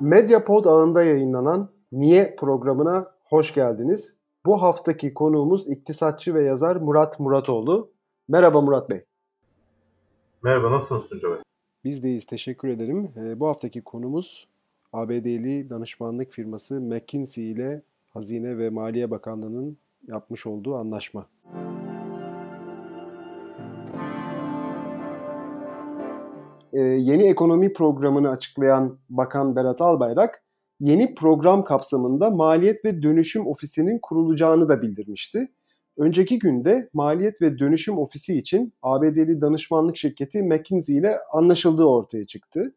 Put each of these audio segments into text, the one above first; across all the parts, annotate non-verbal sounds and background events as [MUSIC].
Medyapod ağında yayınlanan Niye programına hoş geldiniz. Bu haftaki konuğumuz iktisatçı ve yazar Murat Muratoğlu. Merhaba Murat Bey. Merhaba, nasılsınız Tunca Bey? Biz deyiz, teşekkür ederim. Ee, bu haftaki konumuz ABD'li danışmanlık firması McKinsey ile Hazine ve Maliye Bakanlığı'nın yapmış olduğu anlaşma. Ee, yeni ekonomi programını açıklayan Bakan Berat Albayrak, yeni program kapsamında Maliyet ve Dönüşüm Ofisi'nin kurulacağını da bildirmişti. Önceki günde Maliyet ve Dönüşüm Ofisi için ABD'li danışmanlık şirketi McKinsey ile anlaşıldığı ortaya çıktı.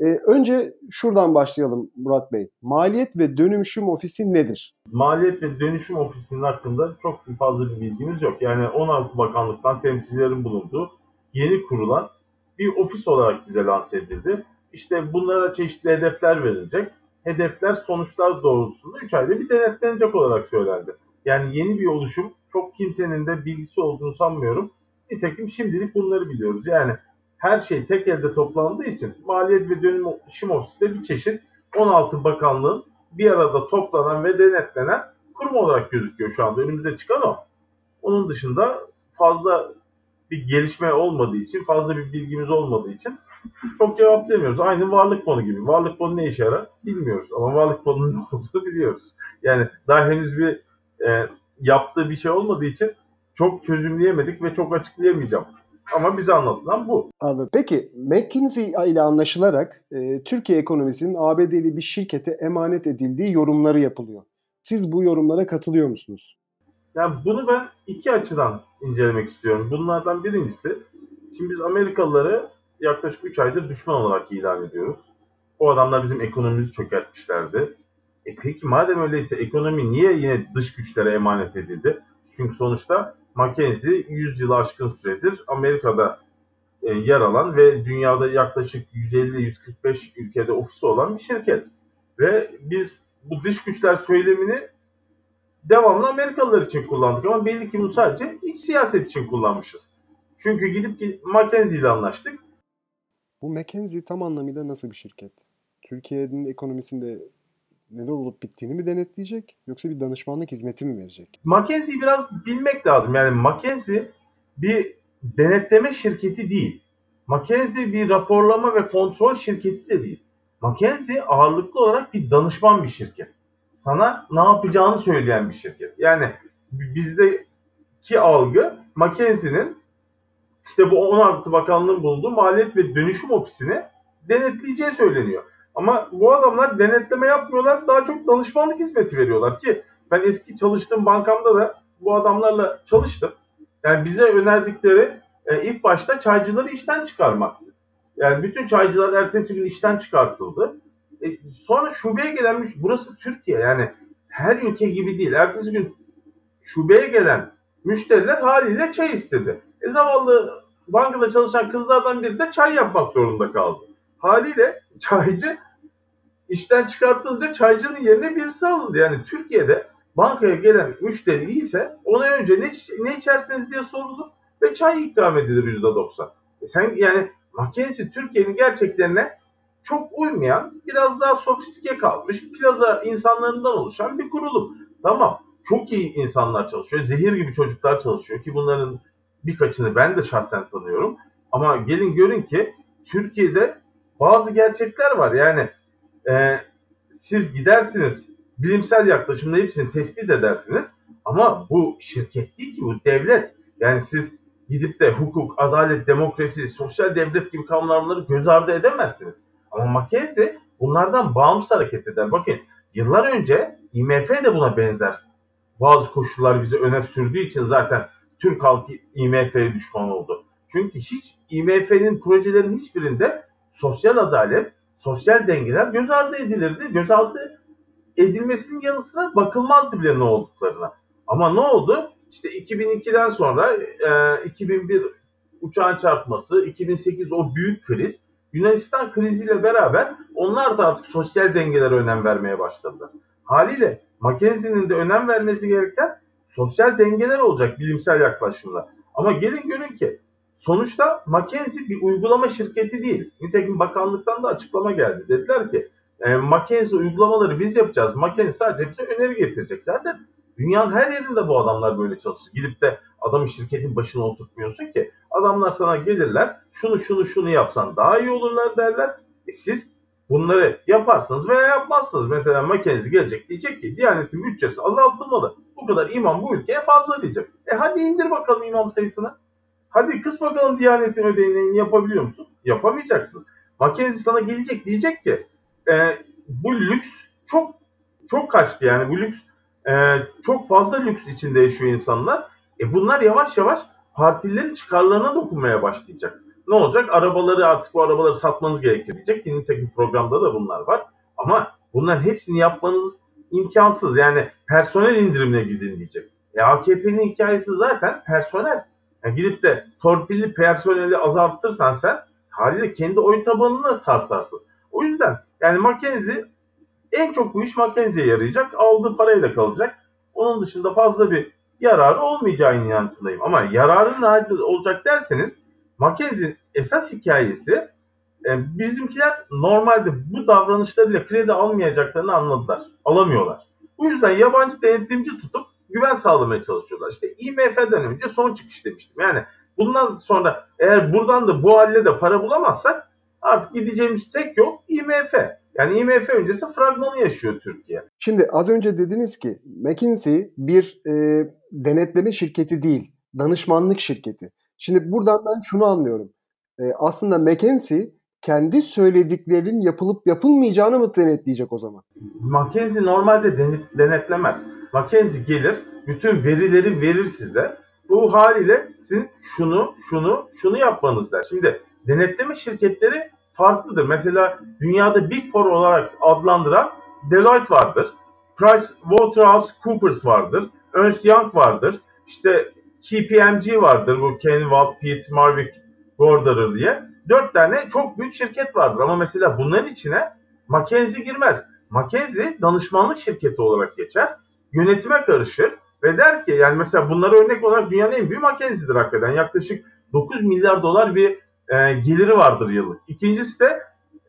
Ee, önce şuradan başlayalım Murat Bey. Maliyet ve Dönüşüm Ofisi nedir? Maliyet ve Dönüşüm Ofisi'nin hakkında çok fazla bir bilgimiz yok. Yani 16 bakanlıktan temsilcilerin bulunduğu yeni kurulan bir ofis olarak bize lanse edildi. İşte bunlara çeşitli hedefler verilecek. Hedefler sonuçlar doğrultusunda 3 ayda bir denetlenecek olarak söylendi. Yani yeni bir oluşum çok kimsenin de bilgisi olduğunu sanmıyorum. Nitekim şimdilik bunları biliyoruz. Yani her şey tek elde toplandığı için Maliyet ve Dönüşüm Ofisi de bir çeşit 16 bakanlığın bir arada toplanan ve denetlenen kurum olarak gözüküyor şu anda. Önümüzde çıkan o. Onun dışında fazla bir gelişme olmadığı için, fazla bir bilgimiz olmadığı için çok cevaplayamıyoruz. Aynı varlık fonu gibi. Varlık fonu ne işe yarar bilmiyoruz ama varlık fonunun [LAUGHS] ne olduğunu biliyoruz. Yani daha henüz bir e, yaptığı bir şey olmadığı için çok çözümleyemedik ve çok açıklayamayacağım. Ama bize anlatılan bu. Abi, peki McKinsey ile anlaşılarak e, Türkiye ekonomisinin ABD'li bir şirkete emanet edildiği yorumları yapılıyor. Siz bu yorumlara katılıyor musunuz? Yani bunu ben iki açıdan incelemek istiyorum. Bunlardan birincisi, şimdi biz Amerikalıları yaklaşık 3 aydır düşman olarak ilan ediyoruz. O adamlar bizim ekonomimizi çökertmişlerdi. E peki madem öyleyse ekonomi niye yine dış güçlere emanet edildi? Çünkü sonuçta McKinsey 100 yıl aşkın süredir Amerika'da e, yer alan ve dünyada yaklaşık 150-145 ülkede ofisi olan bir şirket. Ve biz bu dış güçler söylemini devamlı Amerikalılar için kullandık ama belli ki bunu sadece iç siyaset için kullanmışız. Çünkü gidip McKinsey ile anlaştık. Bu McKinsey tam anlamıyla nasıl bir şirket? Türkiye'nin ekonomisinde neler olup bittiğini mi denetleyecek yoksa bir danışmanlık hizmeti mi verecek? McKinsey'i biraz bilmek lazım. Yani McKinsey bir denetleme şirketi değil. McKinsey bir raporlama ve kontrol şirketi de değil. McKinsey ağırlıklı olarak bir danışman bir şirket. Sana ne yapacağını söyleyen bir şirket. Yani bizdeki algı McKinsey'nin işte bu 16 bakanlığın bulunduğu maliyet ve dönüşüm ofisini denetleyeceği söyleniyor. Ama bu adamlar denetleme yapmıyorlar. Daha çok danışmanlık hizmeti veriyorlar ki ben eski çalıştığım bankamda da bu adamlarla çalıştım. Yani bize önerdikleri e, ilk başta çaycıları işten çıkarmaktı. Yani bütün çaycılar ertesi gün işten çıkartıldı. E, sonra şubeye gelenmiş, burası Türkiye yani her ülke gibi değil. Ertesi gün şubeye gelen müşteriler haliyle çay istedi. E zavallı bankada çalışan kızlardan biri de çay yapmak zorunda kaldı. Haliyle çaycı işten çıkartılınca çaycının yerine birisi alındı. Yani Türkiye'de bankaya gelen müşteri iyiyse ona önce ne, ne içersiniz diye sorulur ve çay ikram edilir %90. E sen yani Mackenzie Türkiye'nin gerçeklerine çok uymayan, biraz daha sofistike kalmış, plaza insanlarından oluşan bir kurulum. Tamam, çok iyi insanlar çalışıyor, zehir gibi çocuklar çalışıyor ki bunların birkaçını ben de şahsen tanıyorum. Ama gelin görün ki Türkiye'de bazı gerçekler var. Yani e, siz gidersiniz bilimsel yaklaşımla hepsini tespit edersiniz. Ama bu şirket değil ki bu devlet. Yani siz gidip de hukuk, adalet, demokrasi, sosyal devlet gibi kavramları göz ardı edemezsiniz. Ama Mackenzie bunlardan bağımsız hareket eder. Bakın yıllar önce IMF de buna benzer bazı koşullar bize öne sürdüğü için zaten Türk halkı IMF'ye düşman oldu. Çünkü hiç IMF'nin projelerinin hiçbirinde sosyal adalet, sosyal dengeler göz ardı edilirdi. Göz ardı edilmesinin yanı sıra bakılmazdı bile ne olduklarına. Ama ne oldu? İşte 2002'den sonra e, 2001 uçağın çarpması, 2008 o büyük kriz, Yunanistan kriziyle beraber onlar da artık sosyal dengelere önem vermeye başladılar. Haliyle Mackenzie'nin de önem vermesi gereken sosyal dengeler olacak bilimsel yaklaşımla. Ama gelin görün ki sonuçta Mackenzie bir uygulama şirketi değil. Nitekim bakanlıktan da açıklama geldi. Dediler ki E, McKinsey uygulamaları biz yapacağız. McKinsey sadece bize öneri getirecek. Zaten dünyanın her yerinde bu adamlar böyle çalışır. Gidip de adamı şirketin başına oturtmuyorsun ki. Adamlar sana gelirler, şunu şunu şunu yapsan daha iyi olurlar derler. E siz bunları yaparsınız veya yapmazsınız. Mesela McKinsey gelecek diyecek ki Diyanet'in bütçesi azaltılmalı. Bu kadar imam bu ülkeye fazla diyecek. E hadi indir bakalım imam sayısını. Hadi kıs bakalım Diyanet'in ödeneğini yapabiliyor musun? Yapamayacaksın. McKinsey sana gelecek diyecek ki e, bu lüks çok çok kaçtı yani bu lüks e, çok fazla lüks içinde yaşıyor insanlar. E bunlar yavaş yavaş partilerin çıkarlarına dokunmaya başlayacak. Ne olacak? Arabaları artık bu arabaları satmanız gerekir diyecek. Nitekim programda da bunlar var. Ama bunların hepsini yapmanız imkansız. Yani personel indirimine gidin diyecek. E AKP'nin hikayesi zaten personel. Yani gidip de torpilli personeli azaltırsan sen haliyle kendi oy tabanını sarsarsın. O yüzden yani Mackenzie en çok bu iş Mackenzie'ye yarayacak. Aldığı parayla kalacak. Onun dışında fazla bir yararı olmayacağını inancındayım. Ama yararı ne olacak derseniz Mackenzie'nin esas hikayesi e, bizimkiler normalde bu davranışlarıyla kredi almayacaklarını anladılar. Alamıyorlar. Bu yüzden yabancı denetimci tutup güven sağlamaya çalışıyorlar. İşte IMF'den önce son çıkış demiştim. Yani bundan sonra eğer buradan da bu halde de para bulamazsak artık gideceğimiz tek yol IMF. Yani IMF öncesi fragmanı yaşıyor Türkiye. Şimdi az önce dediniz ki McKinsey bir e, denetleme şirketi değil, danışmanlık şirketi. Şimdi buradan ben şunu anlıyorum. E, aslında McKinsey kendi söylediklerinin yapılıp yapılmayacağını mı denetleyecek o zaman? McKinsey normalde denetlemez. McKinsey gelir, bütün verileri verir size. Bu haliyle sizin şunu, şunu, şunu yapmanız der. Şimdi denetleme şirketleri farklıdır. Mesela dünyada Big Four olarak adlandıran Deloitte vardır. Price Waterhouse Coopers vardır. Ernst Young vardır. İşte KPMG vardır. Bu Ken Walt, Pitt, Marvick, Gorderer diye. Dört tane çok büyük şirket vardır. Ama mesela bunların içine McKinsey girmez. McKinsey danışmanlık şirketi olarak geçer. Yönetime karışır ve der ki yani mesela bunlara örnek olarak dünyanın en büyük McKinsey'dir hakikaten. Yaklaşık 9 milyar dolar bir e, geliri vardır yıllık. İkincisi de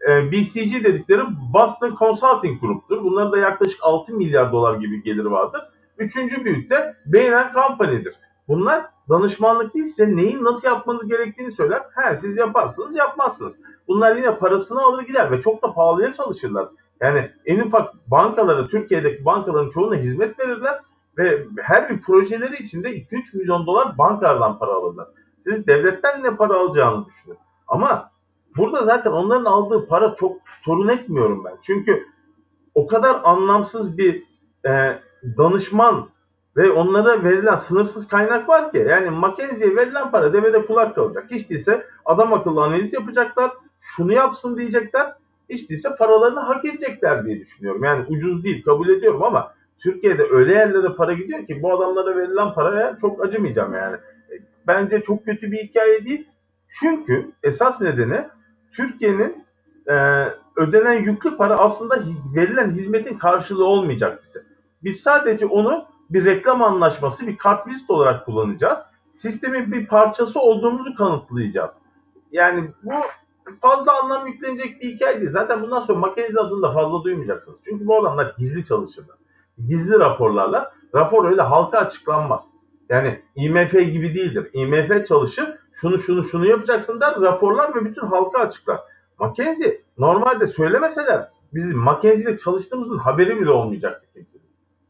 e, BCG dedikleri Boston Consulting Group'tur. Bunların da yaklaşık 6 milyar dolar gibi geliri vardır. Üçüncü büyük de Bain Company'dir. Bunlar danışmanlık değil size neyin nasıl yapmanız gerektiğini söyler. He siz yaparsınız yapmazsınız. Bunlar yine parasını alır gider ve çok da pahalıya çalışırlar. Yani en ufak bankaları Türkiye'deki bankaların çoğuna hizmet verirler ve her bir projeleri içinde 2-3 milyon dolar bankalardan para alırlar. Siz devletten ne para alacağını düşünün. Ama burada zaten onların aldığı para çok sorun etmiyorum ben. Çünkü o kadar anlamsız bir e, danışman ve onlara verilen sınırsız kaynak var ki yani Mackenzie'ye verilen para devede kulak kalacak. Hiç değilse adam akıllı analiz yapacaklar. Şunu yapsın diyecekler. Hiç değilse paralarını hak edecekler diye düşünüyorum. Yani ucuz değil kabul ediyorum ama Türkiye'de öyle yerlere para gidiyor ki bu adamlara verilen paraya çok acımayacağım yani. Bence çok kötü bir hikaye değil. Çünkü esas nedeni Türkiye'nin e, ödenen yüklü para aslında verilen hizmetin karşılığı olmayacak bize. Biz sadece onu bir reklam anlaşması, bir kartvizit olarak kullanacağız. Sistemin bir parçası olduğumuzu kanıtlayacağız. Yani bu fazla anlam yüklenecek bir hikaye değil. Zaten bundan sonra Makinezi adını da fazla duymayacaksınız. Çünkü bu adamlar gizli çalışırlar. Gizli raporlarla. Rapor öyle halka açıklanmaz. Yani IMF gibi değildir. IMF çalışır, şunu şunu şunu yapacaksın der, raporlar ve bütün halka açıklar. Mackenzie normalde söylemeseler bizim Mackenzie'de çalıştığımızın haberi bile olmayacaktı.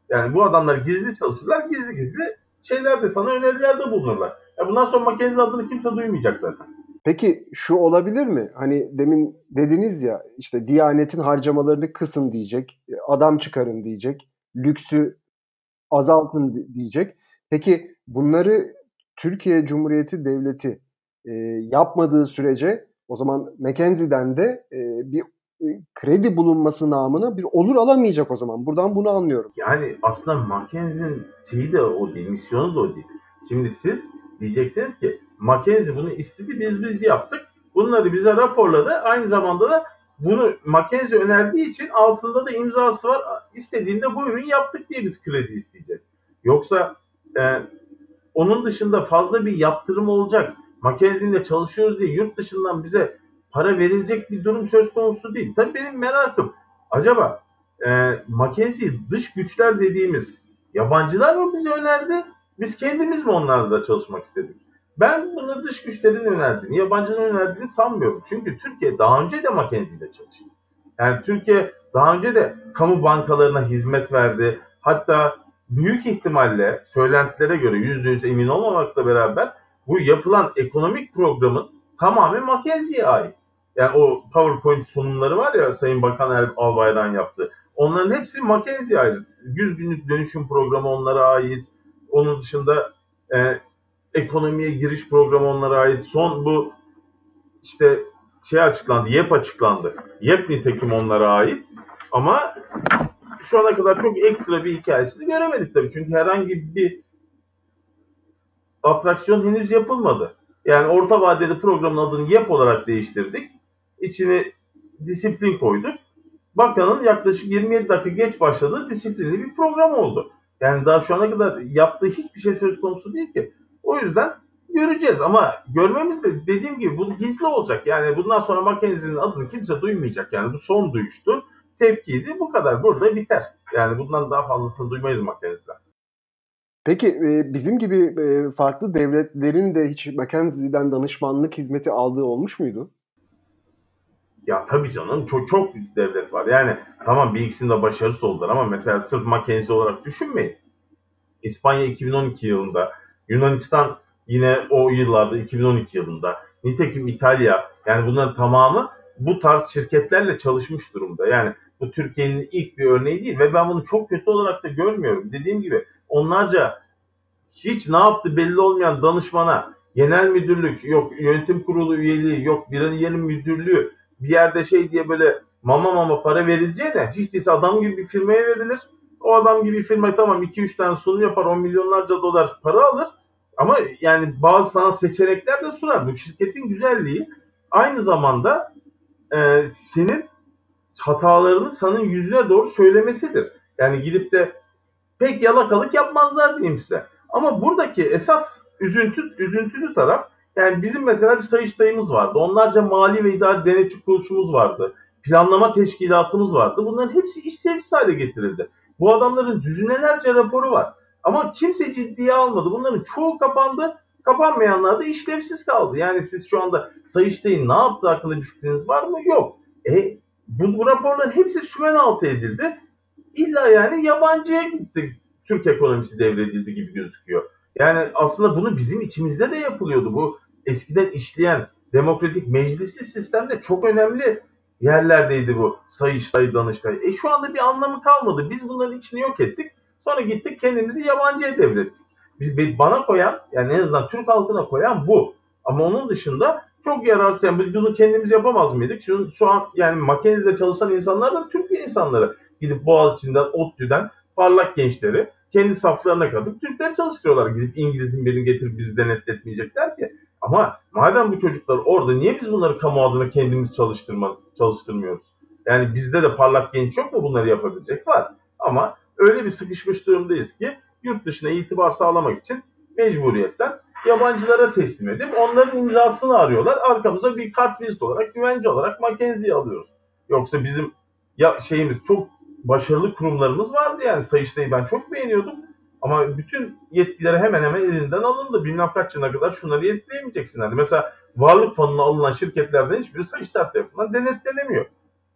Yani bu adamlar gizli çalışırlar, gizli gizli şeylerde sana önerilerde bulunurlar. Ya bundan sonra Mackenzie adını kimse duymayacak zaten. Peki şu olabilir mi? Hani demin dediniz ya işte Diyanet'in harcamalarını kısın diyecek, adam çıkarın diyecek, lüksü azaltın diyecek. Peki bunları Türkiye Cumhuriyeti Devleti e, yapmadığı sürece o zaman Mackenzie'den de e, bir e, kredi bulunması namına bir olur alamayacak o zaman. Buradan bunu anlıyorum. Yani aslında Mackenzie'nin şeyi de o değil, misyonu da o değil. Şimdi siz diyeceksiniz ki Mackenzie bunu istedi, biz biz yaptık. Bunları bize raporladı. Aynı zamanda da bunu Mackenzie önerdiği için altında da imzası var. İstediğinde bu ürün yaptık diye biz kredi isteyeceğiz. Yoksa e, onun dışında fazla bir yaptırım olacak. Mackenzie'yle çalışıyoruz diye yurt dışından bize para verilecek bir durum söz konusu değil. Tabii benim merakım Acaba e, McKinsey dış güçler dediğimiz yabancılar mı bize önerdi? Biz kendimiz mi onlarla çalışmak istedik? Ben bunu dış güçlerin önerdiğini, yabancının önerdiğini sanmıyorum. Çünkü Türkiye daha önce de McKinsey'de çalıştı. Yani Türkiye daha önce de kamu bankalarına hizmet verdi. Hatta büyük ihtimalle söylentilere göre yüzde yüz emin olmamakla beraber bu yapılan ekonomik programın tamamen McKinsey'ye ait. Yani o PowerPoint sunumları var ya Sayın Bakan er Albayrak'ın yaptığı. Onların hepsi McKinsey'e ait. 100 günlük dönüşüm programı onlara ait. Onun dışında e, ekonomiye giriş programı onlara ait. Son bu işte şey açıklandı, YEP açıklandı. YEP nitekim onlara ait. Ama şu ana kadar çok ekstra bir hikayesini göremedik tabii. Çünkü herhangi bir atraksiyon henüz yapılmadı. Yani orta vadeli programın adını YEP olarak değiştirdik. İçine disiplin koyduk. Bakanın yaklaşık 27 dakika geç başladığı disiplinli bir program oldu. Yani daha şu ana kadar yaptığı hiçbir şey söz konusu değil ki. O yüzden göreceğiz ama görmemiz de dediğim gibi bu gizli olacak. Yani bundan sonra Mackenzie'nin adını kimse duymayacak. Yani bu son duyuştu. Tepkiydi. Bu kadar. Burada biter. Yani bundan daha fazlasını duymayız Mackenzie'den. Peki e, bizim gibi e, farklı devletlerin de hiç Mackenzie'den danışmanlık hizmeti aldığı olmuş muydu? Ya tabii canım çok çok devlet var. Yani tamam bir ikisinde başarısız oldular ama mesela sırf Mackenzie olarak düşünmeyin. İspanya 2012 yılında, Yunanistan yine o yıllarda 2012 yılında, nitekim İtalya yani bunların tamamı bu tarz şirketlerle çalışmış durumda. Yani bu Türkiye'nin ilk bir örneği değil ve ben bunu çok kötü olarak da görmüyorum. Dediğim gibi onlarca hiç ne yaptı belli olmayan danışmana genel müdürlük, yok yönetim kurulu üyeliği, yok bir yerin müdürlüğü bir yerde şey diye böyle mama mama para verileceğine hiç değilse adam gibi bir firmaya verilir. O adam gibi bir firma tamam 2-3 tane sunum yapar 10 milyonlarca dolar para alır. Ama yani bazı sana seçenekler de sunar. Bu şirketin güzelliği aynı zamanda e, senin hatalarını sana yüzüne doğru söylemesidir. Yani gidip de pek yalakalık yapmazlar diyeyim size. Ama buradaki esas üzüntü, üzüntülü taraf yani bizim mesela bir sayıştayımız vardı. Onlarca mali ve idari denetçi kuruluşumuz vardı. Planlama teşkilatımız vardı. Bunların hepsi iş sevgisi hale getirildi. Bu adamların düzinelerce raporu var. Ama kimse ciddiye almadı. Bunların çoğu kapandı. Kapanmayanlar da işlevsiz kaldı. Yani siz şu anda Sayıştay'ın ne yaptığı hakkında bir fikriniz var mı? Yok. E, bu, bu raporların hepsi sümen altı edildi. İlla yani yabancıya gitti. Türk ekonomisi devredildi gibi gözüküyor. Yani aslında bunu bizim içimizde de yapılıyordu. Bu eskiden işleyen demokratik meclisi sistemde çok önemli yerlerdeydi bu sayıştay, danıştay. E şu anda bir anlamı kalmadı. Biz bunların içini yok ettik. Sonra gittik kendimizi yabancıya devrettik. Biz, bana koyan yani en azından Türk halkına koyan bu. Ama onun dışında çok yararsız. Yani biz bunu kendimiz yapamaz mıydık? Şu, şu an yani makinede çalışan insanlar da Türk insanları. Gidip Boğaziçi'nden, ODTÜ'den parlak gençleri kendi saflarına katıp Türkler çalıştırıyorlar. Gidip İngiliz'in birini getirip bizi denetletmeyecekler ki. Ama madem bu çocuklar orada niye biz bunları kamu adına kendimiz çalıştırma, çalıştırmıyoruz? Yani bizde de parlak genç yok mu bunları yapabilecek? Var. Ama öyle bir sıkışmış durumdayız ki yurt dışına itibar sağlamak için mecburiyetten yabancılara teslim edip onların imzasını arıyorlar. Arkamıza bir kart vizit olarak, güvence olarak Mackenzie'yi alıyoruz. Yoksa bizim ya şeyimiz çok başarılı kurumlarımız vardı yani Sayıştay'ı ben çok beğeniyordum. Ama bütün yetkileri hemen hemen elinden alındı. Bilmem kaç yılına kadar şunları yetkileyemeyeceksin. Hani mesela varlık fonuna alınan şirketlerden hiçbir Sayıştay tarafından denetlenemiyor.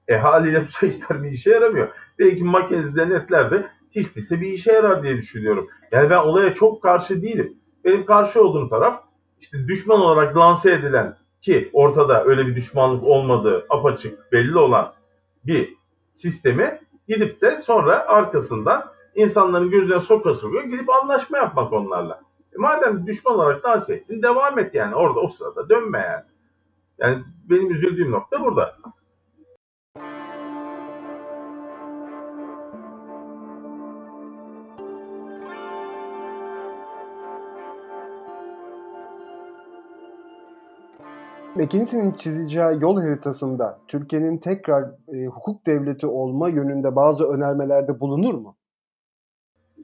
E haliyle Sayıştay bir işe yaramıyor. Belki Makenzi denetler de hiç değilse bir işe yarar diye düşünüyorum. Yani ben olaya çok karşı değilim. Benim karşı olduğum taraf işte düşman olarak lanse edilen ki ortada öyle bir düşmanlık olmadığı apaçık belli olan bir sistemi gidip de sonra arkasından insanların gözüne soka sokuyor gidip anlaşma yapmak onlarla. E madem düşman olarak dans ettin devam et yani orada o sırada dönme yani. Yani benim üzüldüğüm nokta burada. McKinsey'nin çizeceği yol haritasında Türkiye'nin tekrar e, hukuk devleti olma yönünde bazı önermelerde bulunur mu?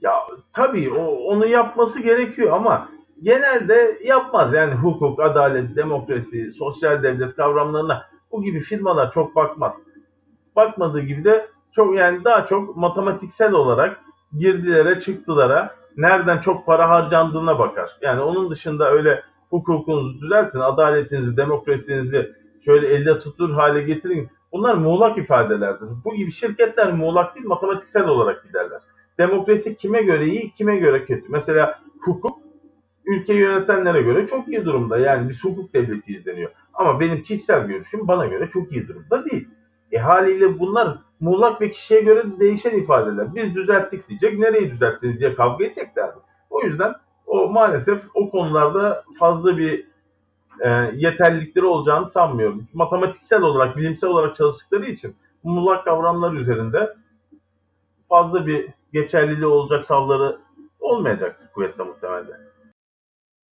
Ya tabii o, onu yapması gerekiyor ama genelde yapmaz. Yani hukuk, adalet, demokrasi, sosyal devlet kavramlarına bu gibi firmalar çok bakmaz. Bakmadığı gibi de çok yani daha çok matematiksel olarak girdilere, çıktılara nereden çok para harcandığına bakar. Yani onun dışında öyle hukukunuzu düzeltin, adaletinizi, demokrasinizi şöyle elde tutulur hale getirin. Bunlar muğlak ifadelerdir. Bu gibi şirketler muğlak değil, matematiksel olarak giderler. Demokrasi kime göre iyi, kime göre kötü. Mesela hukuk ülke yönetenlere göre çok iyi durumda. Yani bir hukuk devleti izleniyor. Ama benim kişisel görüşüm bana göre çok iyi durumda değil. E haliyle bunlar muğlak ve kişiye göre değişen ifadeler. Biz düzelttik diyecek, nereyi düzelttiniz diye kavga edeceklerdi. O yüzden o maalesef o konularda fazla bir e, yeterlilikleri olacağını sanmıyorum. Matematiksel olarak, bilimsel olarak çalıştıkları için muğlak kavramlar üzerinde fazla bir geçerliliği olacak savları olmayacaktır kuvvetle muhtemelen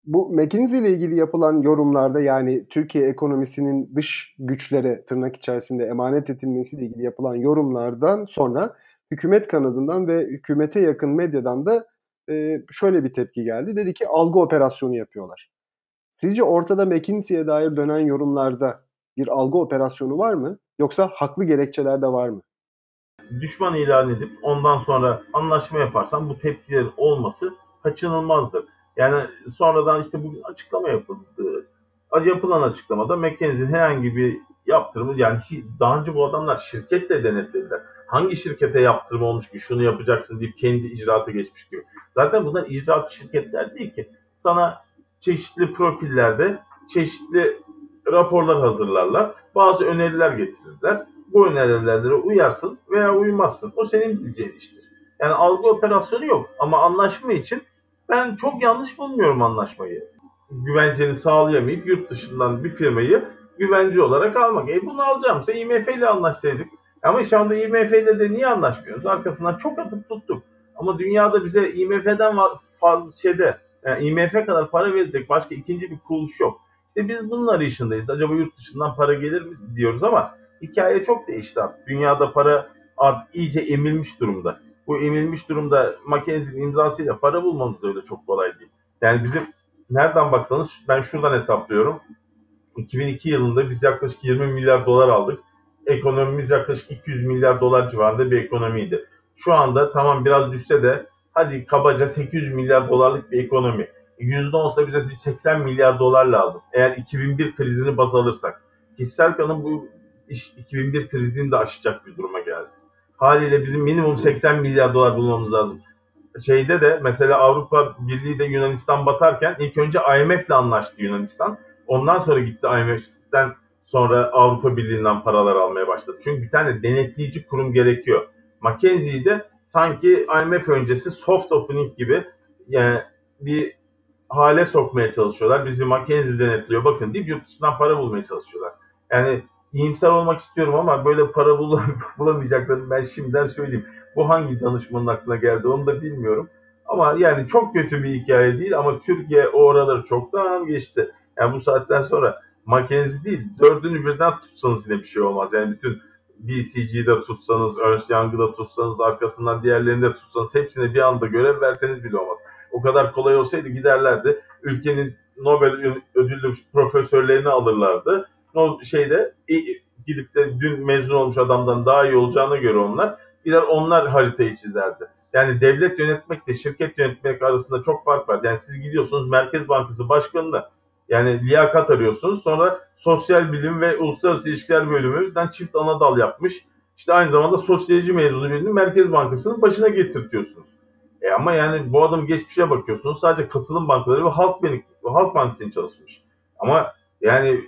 bu McKinsey ile ilgili yapılan yorumlarda yani Türkiye ekonomisinin dış güçlere tırnak içerisinde emanet edilmesiyle ilgili yapılan yorumlardan sonra hükümet kanadından ve hükümete yakın medyadan da e, şöyle bir tepki geldi. Dedi ki algı operasyonu yapıyorlar. Sizce ortada McKinsey'e dair dönen yorumlarda bir algı operasyonu var mı? Yoksa haklı gerekçeler de var mı? Düşman ilan edip ondan sonra anlaşma yaparsan bu tepkilerin olması kaçınılmazdır. Yani sonradan işte bugün açıklama yapıldı. Yapılan açıklamada McKinsey'nin herhangi bir yaptırımı yani daha önce bu adamlar şirketle denetlediler. Hangi şirkete yaptırım olmuş ki şunu yapacaksın deyip kendi icraatı geçmiş gibi. Zaten bunlar icraat şirketler değil ki. Sana çeşitli profillerde çeşitli raporlar hazırlarlar. Bazı öneriler getirirler. Bu önerilerlere uyarsın veya uymazsın. O senin bileceğin iştir. Yani algı operasyonu yok ama anlaşma için ben çok yanlış bulmuyorum anlaşmayı. Güvenceni sağlayamayıp yurt dışından bir firmayı güvence olarak almak. E bunu alacağımsa IMF ile anlaşsaydık. Ama şu anda IMF ile de niye anlaşmıyoruz? Arkasından çok atıp tuttuk. Ama dünyada bize IMF'den fazla şeyde yani IMF kadar para verecek başka ikinci bir kuruluş yok. İşte biz bunun arayışındayız. Acaba yurt dışından para gelir mi diyoruz ama hikaye çok değişti artık. Dünyada para artık iyice emilmiş durumda bu emilmiş durumda Mackenzie'nin imzasıyla para bulmamız da öyle çok kolay değil. Yani bizim nereden baksanız ben şuradan hesaplıyorum. 2002 yılında biz yaklaşık 20 milyar dolar aldık. Ekonomimiz yaklaşık 200 milyar dolar civarında bir ekonomiydi. Şu anda tamam biraz düşse de hadi kabaca 800 milyar dolarlık bir ekonomi. Yüzde olsa bize 80 milyar dolar lazım. Eğer 2001 krizini baz alırsak. Kişisel kanım bu iş 2001 krizini de aşacak bir duruma geldi haliyle bizim minimum 80 milyar dolar bulmamız lazım. Şeyde de mesela Avrupa Birliği de Yunanistan batarken ilk önce IMF ile anlaştı Yunanistan. Ondan sonra gitti IMF'den sonra Avrupa Birliği'nden paralar almaya başladı. Çünkü bir tane denetleyici kurum gerekiyor. Mackenzie'yi de sanki IMF öncesi soft opening gibi yani bir hale sokmaya çalışıyorlar. Bizi Mackenzie denetliyor bakın deyip yurt dışından para bulmaya çalışıyorlar. Yani iyimser olmak istiyorum ama böyle para bul [LAUGHS] bulamayacaklarını ben şimdiden söyleyeyim. Bu hangi danışmanın aklına geldi onu da bilmiyorum. Ama yani çok kötü bir hikaye değil ama Türkiye o oraları çoktan geçti. Yani bu saatten sonra Mackenzie değil, dördünü birden tutsanız yine bir şey olmaz. Yani bütün BCG'de tutsanız, Ernst Young'ı tutsanız, arkasından diğerlerini de tutsanız hepsine bir anda görev verseniz bile olmaz. O kadar kolay olsaydı giderlerdi. Ülkenin Nobel ödüllü profesörlerini alırlardı o şeyde gidip de dün mezun olmuş adamdan daha iyi olacağına göre onlar gider onlar haritayı çizerdi. Yani devlet yönetmekle şirket yönetmek arasında çok fark var. Yani siz gidiyorsunuz Merkez Bankası Başkanı'na yani liyakat arıyorsunuz. Sonra sosyal bilim ve uluslararası ilişkiler bölümünden çift ana dal yapmış. İşte aynı zamanda sosyoloji mezunu birini Merkez Bankası'nın başına getirtiyorsunuz. E ama yani bu adam geçmişe bakıyorsunuz. Sadece katılım bankaları ve Halk, Bank, Halk Bankası'nın çalışmış. Ama yani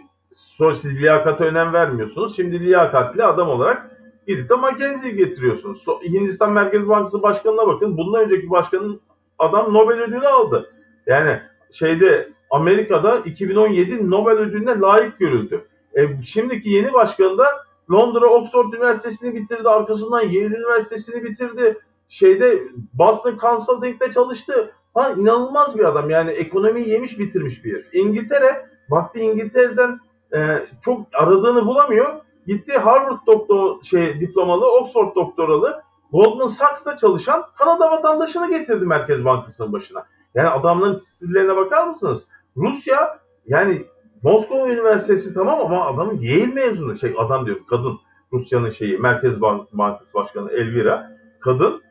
siz liyakata önem vermiyorsunuz. Şimdi liyakatli adam olarak gidip de Mackenzie'yi getiriyorsunuz. Hindistan Merkez Bankası Başkanı'na bakın. Bundan önceki başkanın adam Nobel ödülü aldı. Yani şeyde Amerika'da 2017 Nobel ödülüne layık görüldü. E, şimdiki yeni başkan da Londra Oxford Üniversitesi'ni bitirdi. Arkasından Yale Üniversitesi'ni bitirdi. Şeyde Boston Consulting'de çalıştı. Ha inanılmaz bir adam. Yani ekonomiyi yemiş bitirmiş bir yer. İngiltere, baktı İngiltere'den e, çok aradığını bulamıyor. Gitti Harvard doktor şey diplomalı, Oxford doktoralı, Goldman Sachs'ta çalışan Kanada vatandaşını getirdi Merkez Bankası'nın başına. Yani adamların titullerine bakar mısınız? Rusya yani Moskova Üniversitesi tamam ama adamın Yale mezunu. Şey adam diyor kadın. Rusya'nın şeyi Merkez Bank Bankası Başkanı Elvira kadın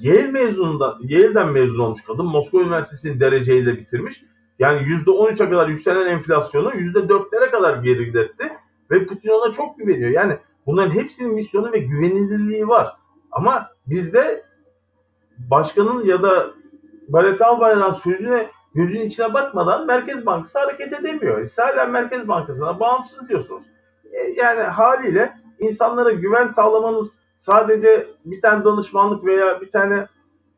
Yale mezununda Yale'den mezun olmuş kadın Moskova Üniversitesi'ni dereceyle bitirmiş. Yani %13'e kadar yükselen enflasyonu %4'lere kadar geriletti ve Putin ona çok güveniyor. Yani bunların hepsinin misyonu ve güvenilirliği var. Ama bizde başkanın ya da Balet Albayrak'ın sözüne gözün içine bakmadan Merkez Bankası hareket edemiyor. Siz hala Merkez Bankası'na bağımsız diyorsunuz. E, yani haliyle insanlara güven sağlamanız sadece bir tane danışmanlık veya bir tane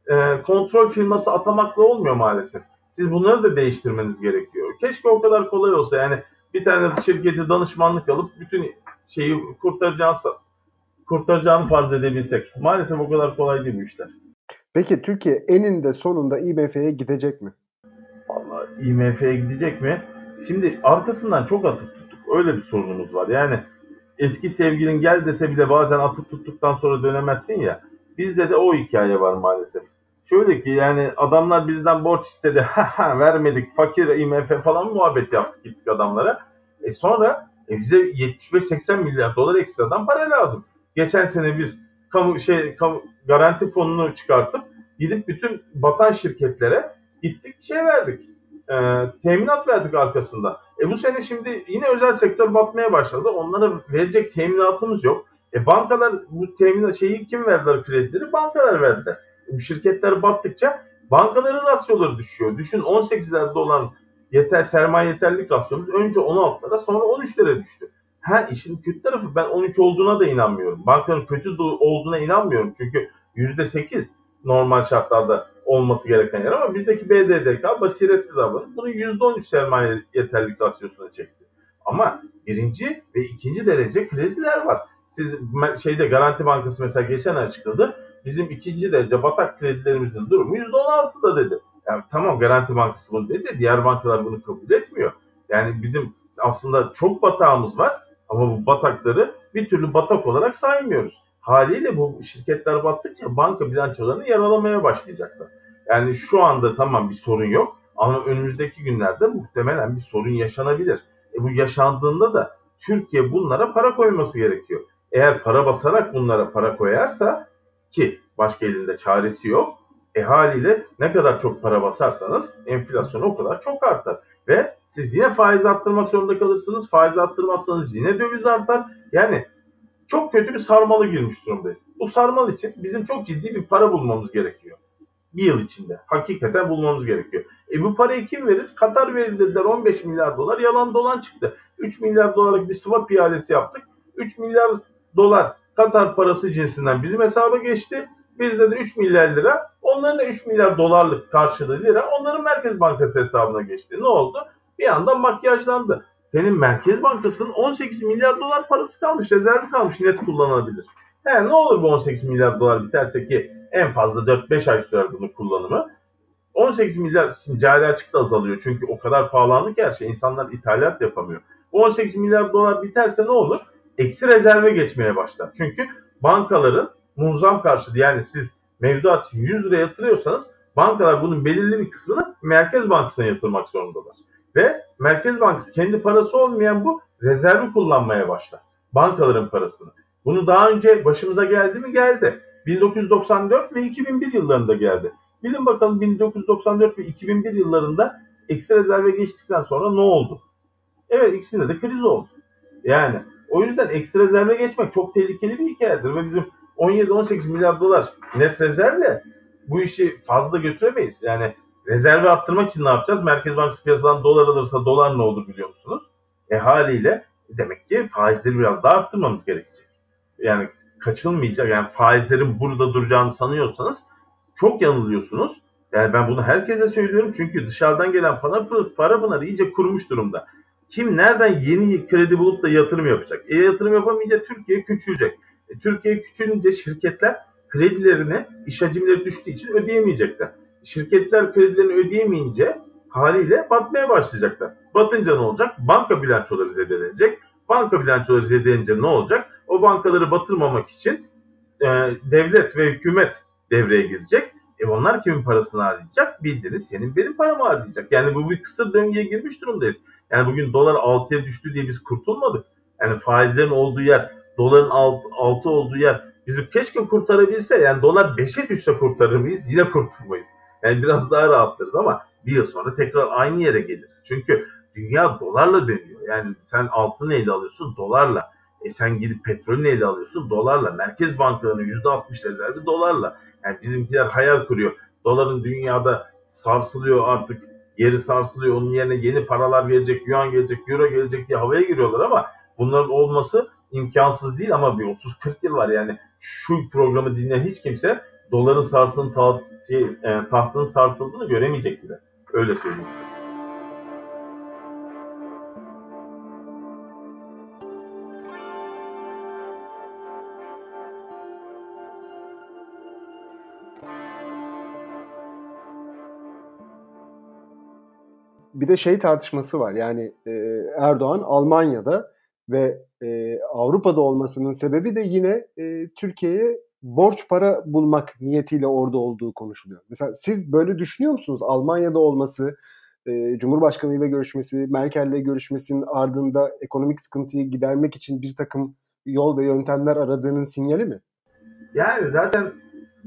e, kontrol firması atamakla olmuyor maalesef. Siz bunları da değiştirmeniz gerekiyor. Keşke o kadar kolay olsa yani bir tane şirketi danışmanlık alıp bütün şeyi kurtaracağını, kurtaracağını farz edebilsek. Maalesef o kadar kolay değil bu işler. Peki Türkiye eninde sonunda IMF'ye gidecek mi? IMF'ye gidecek mi? Şimdi arkasından çok atıp tuttuk. Öyle bir sorunumuz var. Yani eski sevgilin gel dese bile bazen atıp tuttuktan sonra dönemezsin ya. Bizde de o hikaye var maalesef. Şöyle ki yani adamlar bizden borç istedi. [LAUGHS] Vermedik. Fakir IMF falan muhabbet yaptık gittik adamlara. E sonra e bize 75-80 milyar dolar ekstradan para lazım. Geçen sene biz kamu şey kamu, garanti fonunu çıkartıp gidip bütün batan şirketlere gittik şey verdik. E, teminat verdik arkasında. E bu sene şimdi yine özel sektör batmaya başladı. Onlara verecek teminatımız yok. E bankalar bu teminat şeyi kim verdiler kredileri? Bankalar verdiler. E bu şirketler battıkça bankaların rasyoları düşüyor. Düşün 18'lerde olan yeter sermaye yeterlilik rasyonumuz önce 16'lara sonra 13'lere düştü. Ha işin kötü tarafı ben 13 olduğuna da inanmıyorum. Bankanın kötü olduğuna inanmıyorum. Çünkü %8 normal şartlarda olması gereken yer ama bizdeki BDDK basiretli davranıp bunu %13 sermaye yeterlilik rasyosuna çekti. Ama birinci ve ikinci derece krediler var. Siz şeyde Garanti Bankası mesela geçen açıkladı. Bizim ikinci derece batak kredilerimizin durumu %16'da dedi. Yani tamam Garanti Bankası bunu dedi. Diğer bankalar bunu kabul etmiyor. Yani bizim aslında çok batağımız var ama bu batakları bir türlü batak olarak saymıyoruz. Haliyle bu şirketler battıkça banka bilançolarını yaralamaya başlayacaklar. Yani şu anda tamam bir sorun yok ama önümüzdeki günlerde muhtemelen bir sorun yaşanabilir. E bu yaşandığında da Türkiye bunlara para koyması gerekiyor. Eğer para basarak bunlara para koyarsa ki başka elinde çaresi yok. E haliyle ne kadar çok para basarsanız enflasyon o kadar çok artar. Ve siz yine faiz arttırmak zorunda kalırsınız. Faiz arttırmazsanız yine döviz artar. Yani çok kötü bir sarmalı girmiş durumdayız. Bu sarmal için bizim çok ciddi bir para bulmamız gerekiyor. Bir yıl içinde. Hakikaten bulmamız gerekiyor. E bu parayı kim verir? Katar verir dediler 15 milyar dolar. Yalan dolan çıktı. 3 milyar dolarlık bir swap ihalesi yaptık. 3 milyar dolar Katar parası cinsinden bizim hesaba geçti. Bizde de 3 milyar lira. Onların da 3 milyar dolarlık karşılığı lira onların Merkez Bankası hesabına geçti. Ne oldu? Bir anda makyajlandı. Senin Merkez Bankası'nın 18 milyar dolar parası kalmış, rezervi kalmış net kullanılabilir. He ne olur bu 18 milyar dolar biterse ki en fazla 4-5 ay sürer bunun kullanımı. 18 milyar şimdi cari açık da azalıyor çünkü o kadar pahalandı ki her şey insanlar ithalat yapamıyor. Bu 18 milyar dolar biterse ne olur? Eksi rezerve geçmeye başlar. Çünkü bankaların muazzam karşılığı yani siz mevduat 100 lira yatırıyorsanız bankalar bunun belirli bir kısmını Merkez Bankası'na yatırmak zorundalar. Ve Merkez Bankası kendi parası olmayan bu rezervi kullanmaya başlar. Bankaların parasını. Bunu daha önce başımıza geldi mi? Geldi. 1994 ve 2001 yıllarında geldi. Bilin bakalım 1994 ve 2001 yıllarında eksi rezerve geçtikten sonra ne oldu? Evet ikisinde de kriz oldu. Yani o yüzden eksi rezerve geçmek çok tehlikeli bir hikayedir ve bizim 17-18 milyar dolar net rezervle bu işi fazla götüremeyiz. Yani rezervi arttırmak için ne yapacağız? Merkez Bankası piyasadan dolar alırsa dolar ne olur biliyor musunuz? E haliyle demek ki faizleri biraz daha arttırmamız gerekecek. Yani kaçılmayacak. Yani faizlerin burada duracağını sanıyorsanız çok yanılıyorsunuz. Yani ben bunu herkese söylüyorum çünkü dışarıdan gelen para, para pınarı iyice kurmuş durumda. Kim nereden yeni kredi bulup da yatırım yapacak? E yatırım yapamayınca Türkiye küçülecek. E, Türkiye küçülünce şirketler kredilerini iş hacimleri düştüğü için ödeyemeyecekler. Şirketler kredilerini ödeyemeyince haliyle batmaya başlayacaklar. Batınca ne olacak? Banka bilançoları zedelenecek. Banka bilançoları zedelince ne olacak? O bankaları batırmamak için e, devlet ve hükümet devreye girecek. E onlar kimin parasını harcayacak? Bildiğiniz senin benim paramı harcayacak. Yani bu bir kısır döngüye girmiş durumdayız. Yani bugün dolar 6'ya düştü diye biz kurtulmadık. Yani faizlerin olduğu yer doların alt, altı olduğu yer bizi keşke kurtarabilse yani dolar 5'e düşse kurtarır mıyız? Yine kurtulmayız. Yani biraz daha rahatlarız ama bir yıl sonra tekrar aynı yere geliriz. Çünkü dünya dolarla dönüyor. Yani sen altın neyle alıyorsun? Dolarla. E sen gidip petrol neyle alıyorsun? Dolarla. Merkez bankalarının %60'ları dolarla. Yani bizimkiler hayal kuruyor. Doların dünyada sarsılıyor artık. Yeri sarsılıyor. Onun yerine yeni paralar gelecek, yuan gelecek, euro gelecek diye havaya giriyorlar ama bunların olması imkansız değil ama bir 30-40 yıl var yani şu programı dinleyen hiç kimse doların sarsın taht, şey, e, tahtının sarsıldığını göremeyecek bile. Öyle söyleyeyim. Bir de şey tartışması var. Yani e, Erdoğan Almanya'da ve e, Avrupa'da olmasının sebebi de yine e, Türkiye'ye borç para bulmak niyetiyle orada olduğu konuşuluyor. Mesela siz böyle düşünüyor musunuz? Almanya'da olması, e, Cumhurbaşkanı ile görüşmesi, Merkel ile görüşmesinin ardında ekonomik sıkıntıyı gidermek için bir takım yol ve yöntemler aradığının sinyali mi? Yani zaten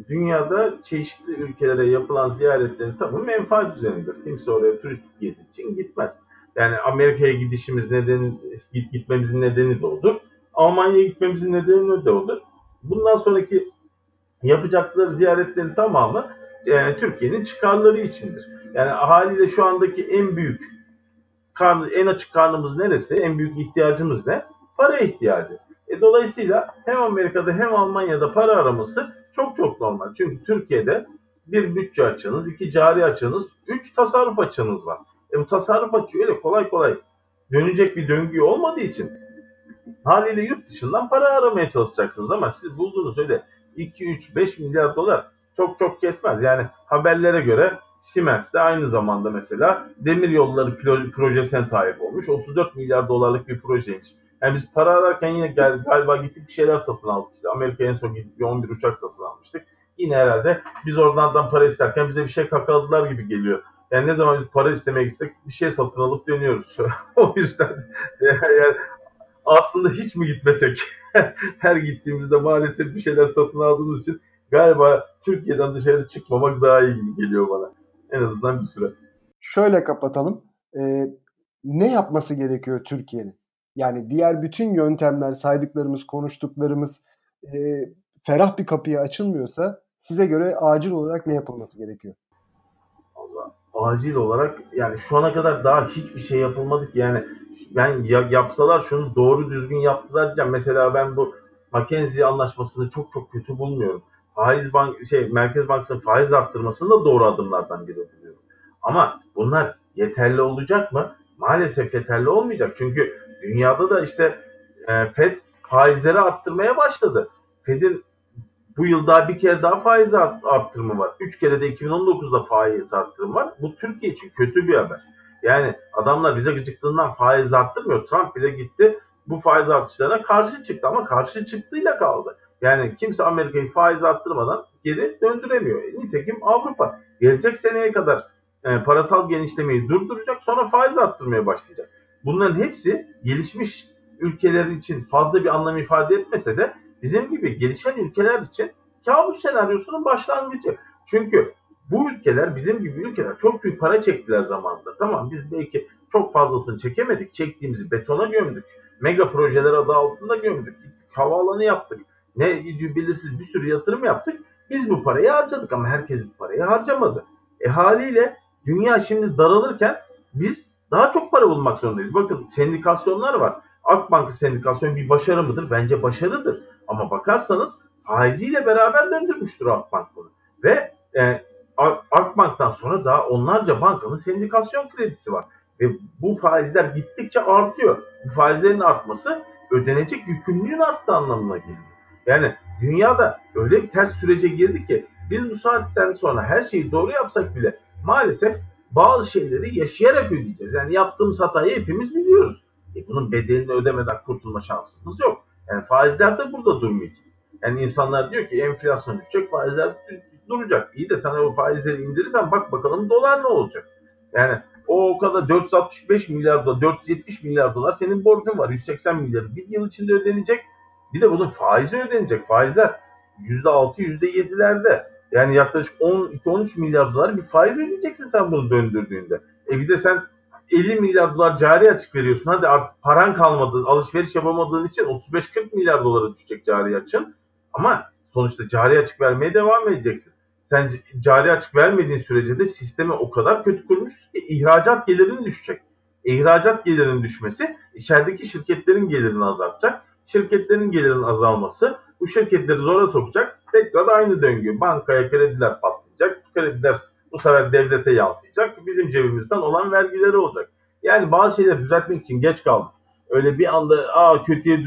dünyada çeşitli ülkelere yapılan ziyaretlerin tabii menfaat üzerindedir. Kimse oraya turistik gezi için gitmez. Yani Amerika'ya gidişimiz nedeni, git gitmemizin nedeni de odur. Almanya'ya gitmemizin nedeni de odur. Bundan sonraki yapacakları ziyaretlerin tamamı e, Türkiye'nin çıkarları içindir. Yani haliyle şu andaki en büyük karn, en açık karnımız neresi? En büyük ihtiyacımız ne? Para ihtiyacı. E, dolayısıyla hem Amerika'da hem Almanya'da para araması çok çok normal. Çünkü Türkiye'de bir bütçe açığınız, iki cari açığınız, üç tasarruf açığınız var. E bu tasarruf açığı öyle kolay kolay dönecek bir döngü olmadığı için haliyle yurt dışından para aramaya çalışacaksınız ama siz bulduğunuz öyle 2, 3, 5 milyar dolar çok çok kesmez. Yani haberlere göre Siemens de aynı zamanda mesela demir yolları projesine sahip olmuş. 34 milyar dolarlık bir projeymiş. Yani biz para ararken yine galiba gittik bir şeyler satın aldık. İşte Amerika'ya en son gittik bir 11 uçak satın almıştık. Yine herhalde biz oradan para isterken bize bir şey kakaladılar gibi geliyor. Yani ne zaman biz para istemeye gitsek bir şey satın alıp dönüyoruz. [LAUGHS] o yüzden [LAUGHS] yani aslında hiç mi gitmesek? [LAUGHS] Her gittiğimizde maalesef bir şeyler satın aldığımız için galiba Türkiye'den dışarı çıkmamak daha iyi gibi geliyor bana. En azından bir süre. Şöyle kapatalım. Ee, ne yapması gerekiyor Türkiye'nin? Yani diğer bütün yöntemler, saydıklarımız, konuştuklarımız e, ferah bir kapıya açılmıyorsa size göre acil olarak ne yapılması gerekiyor? Allah, acil olarak yani şu ana kadar daha hiçbir şey yapılmadı ki yani ben ya, yapsalar şunu doğru düzgün yaptılar diyeceğim. Mesela ben bu McKenzie anlaşmasını çok çok kötü bulmuyorum. Faiz bank şey Merkez Bankası'nın faiz arttırmasını da doğru adımlardan biri buluyorum. Ama bunlar yeterli olacak mı? Maalesef yeterli olmayacak. Çünkü dünyada da işte e, Fed faizleri arttırmaya başladı. Fed'in bu yıl daha bir kere daha faiz arttırımı var. Üç kere de 2019'da faiz arttırımı var. Bu Türkiye için kötü bir haber. Yani adamlar bize gıcıklığından faiz arttırmıyor. Trump bile gitti bu faiz artışlarına karşı çıktı ama karşı çıktığıyla kaldı. Yani kimse Amerika'yı faiz arttırmadan geri döndüremiyor. Nitekim Avrupa gelecek seneye kadar e, parasal genişlemeyi durduracak sonra faiz arttırmaya başlayacak. Bunların hepsi gelişmiş ülkeler için fazla bir anlam ifade etmese de bizim gibi gelişen ülkeler için kabus senaryosunun başlangıcı. Çünkü bu ülkeler bizim gibi ülkeler çok büyük para çektiler zamanında. Tamam biz belki çok fazlasını çekemedik. Çektiğimizi betona gömdük. Mega projeler adı altında gömdük. Havaalanı yaptık. Ne belirsiz bir sürü yatırım yaptık. Biz bu parayı harcadık ama herkes bu parayı harcamadı. E haliyle dünya şimdi daralırken biz daha çok para bulmak zorundayız. Bakın sendikasyonlar var. Akbank sendikasyon bir başarı mıdır? Bence başarıdır. Ama bakarsanız faiziyle beraber döndürmüştür Akbank bunu. Ve e, sonra daha onlarca bankanın sendikasyon kredisi var. Ve bu faizler gittikçe artıyor. Bu faizlerin artması ödenecek yükümlülüğün arttığı anlamına geliyor. Yani dünyada öyle bir ters sürece girdi ki biz bu saatten sonra her şeyi doğru yapsak bile maalesef bazı şeyleri yaşayarak ödeyeceğiz. Yani yaptığımız hatayı hepimiz biliyoruz. E bunun bedelini ödemeden kurtulma şansımız yok. Yani faizler de burada durmayacak. Yani insanlar diyor ki enflasyon düşecek, faizler duracak. İyi de sana o faizleri indirirsen bak bakalım dolar ne olacak? Yani o o kadar 465 milyar dolar, 470 milyar dolar senin borcun var. 180 milyar bir yıl içinde ödenecek. Bir de bunun faizi ödenecek. Faizler %6, %7'lerde. Yani yaklaşık 12-13 milyar dolar bir faiz ödeyeceksin sen bunu döndürdüğünde. E bir de sen 50 milyar dolar cari açık veriyorsun. Hadi artık paran kalmadı, alışveriş yapamadığın için 35-40 milyar dolara düşecek cari açın. Ama sonuçta cari açık vermeye devam edeceksin. Sen cari açık vermediğin sürece de sistemi o kadar kötü kurmuş ki ihracat gelirinin düşecek. İhracat gelirinin düşmesi içerideki şirketlerin gelirini azaltacak. Şirketlerin gelirinin azalması bu şirketleri zora sokacak. Tekrar aynı döngü. Bankaya krediler patlayacak. Krediler bu sefer devlete yansıyacak. Bizim cebimizden olan vergileri olacak. Yani bazı şeyleri düzeltmek için geç kaldık. Öyle bir anda aa kötüye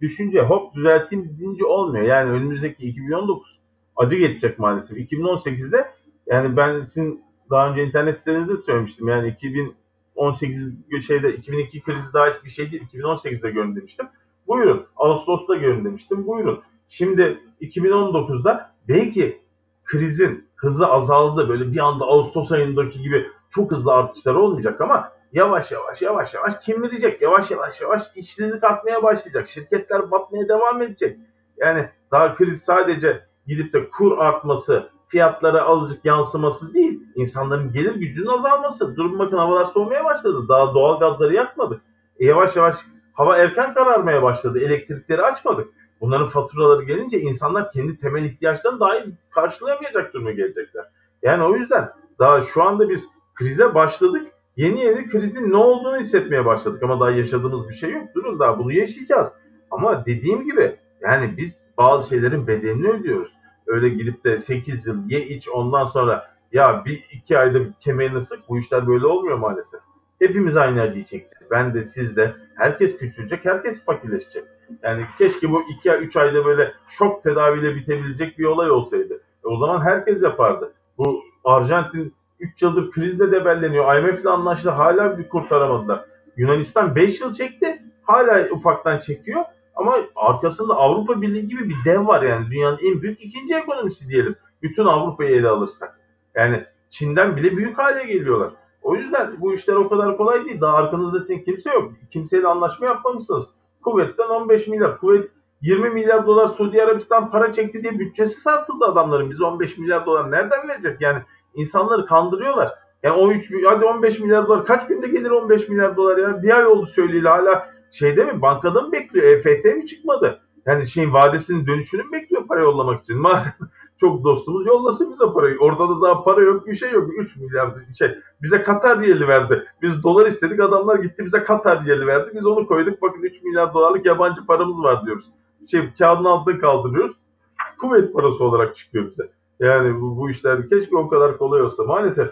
düşünce hop düzelteyim deyince olmuyor. Yani önümüzdeki 2019 acı geçecek maalesef. 2018'de yani ben sizin daha önce internet sitenizde söylemiştim. Yani 2018 şeyde 2002 krizi daha hiçbir şey değil. 2018'de görün demiştim. Buyurun. Ağustos'ta görün demiştim. Buyurun. Şimdi 2019'da belki krizin hızı azaldı. Böyle bir anda Ağustos ayındaki gibi çok hızlı artışlar olmayacak ama yavaş yavaş yavaş yavaş kimleyecek. Yavaş yavaş yavaş işsizlik artmaya başlayacak. Şirketler batmaya devam edecek. Yani daha kriz sadece gidip de kur artması, fiyatlara azıcık yansıması değil. insanların gelir gücünün azalması. Durum bakın havalar soğumaya başladı. Daha doğal gazları yakmadık. E yavaş yavaş hava erken kararmaya başladı. Elektrikleri açmadık. Bunların faturaları gelince insanlar kendi temel ihtiyaçlarını dahi karşılayamayacak duruma gelecekler. Yani o yüzden daha şu anda biz krize başladık. Yeni yeni krizin ne olduğunu hissetmeye başladık ama daha yaşadığımız bir şey yok. Durun daha bunu yaşayacağız. Ama dediğim gibi yani biz bazı şeylerin bedelini ödüyoruz. Öyle gidip de 8 yıl ye iç ondan sonra ya bir iki ayda bir kemerini sık bu işler böyle olmuyor maalesef. Hepimiz aynı acıyı çekeceğiz. Ben de siz de. Herkes küçülecek, herkes fakirleşecek. Yani keşke bu iki ay, üç ayda böyle şok tedaviyle bitebilecek bir olay olsaydı. E o zaman herkes yapardı. Bu Arjantin 3 yıldır krizle debelleniyor. IMF ile anlaştı hala bir kurtaramadılar. Yunanistan 5 yıl çekti. Hala ufaktan çekiyor. Ama arkasında Avrupa Birliği gibi bir dev var yani. Dünyanın en büyük ikinci ekonomisi diyelim. Bütün Avrupa'yı ele alırsak. Yani Çin'den bile büyük hale geliyorlar. O yüzden bu işler o kadar kolay değil. Daha arkanızda sizin kimse yok. Kimseyle anlaşma yapmamışsınız. Kuvvetten 15 milyar. Kuvvet 20 milyar dolar Suudi Arabistan para çekti diye bütçesi sarsıldı adamların. Biz 15 milyar dolar nereden verecek? Yani insanları kandırıyorlar. Yani 13 hadi 15 milyar dolar kaç günde gelir 15 milyar dolar ya? Bir ay oldu söyleyeli hala şeyde mi bankada mı bekliyor? EFT mi çıkmadı? Yani şeyin vadesinin dönüşünü mü bekliyor para yollamak için? [LAUGHS] çok dostumuz yollasın bize parayı. Orada da daha para yok bir şey yok. 3 milyar şey. Bize Katar diyeli verdi. Biz dolar istedik adamlar gitti bize Katar diyeli verdi. Biz onu koyduk bakın 3 milyar dolarlık yabancı paramız var diyoruz. Şey kağıdın altına kaldırıyoruz. Kuvvet parası olarak çıkıyor bize. Yani bu, bu işler keşke o kadar kolay olsa. Maalesef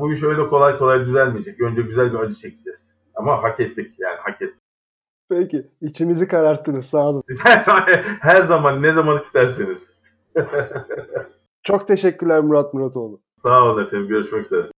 bu iş öyle kolay kolay düzelmeyecek. Önce güzel bir acı çekeceğiz. Ama hak ettik yani hak ettik. Peki içimizi kararttınız sağ olun. [LAUGHS] Her zaman ne zaman isterseniz. [LAUGHS] Çok teşekkürler Murat Muratoğlu. Sağ olun efendim. Görüşmek üzere.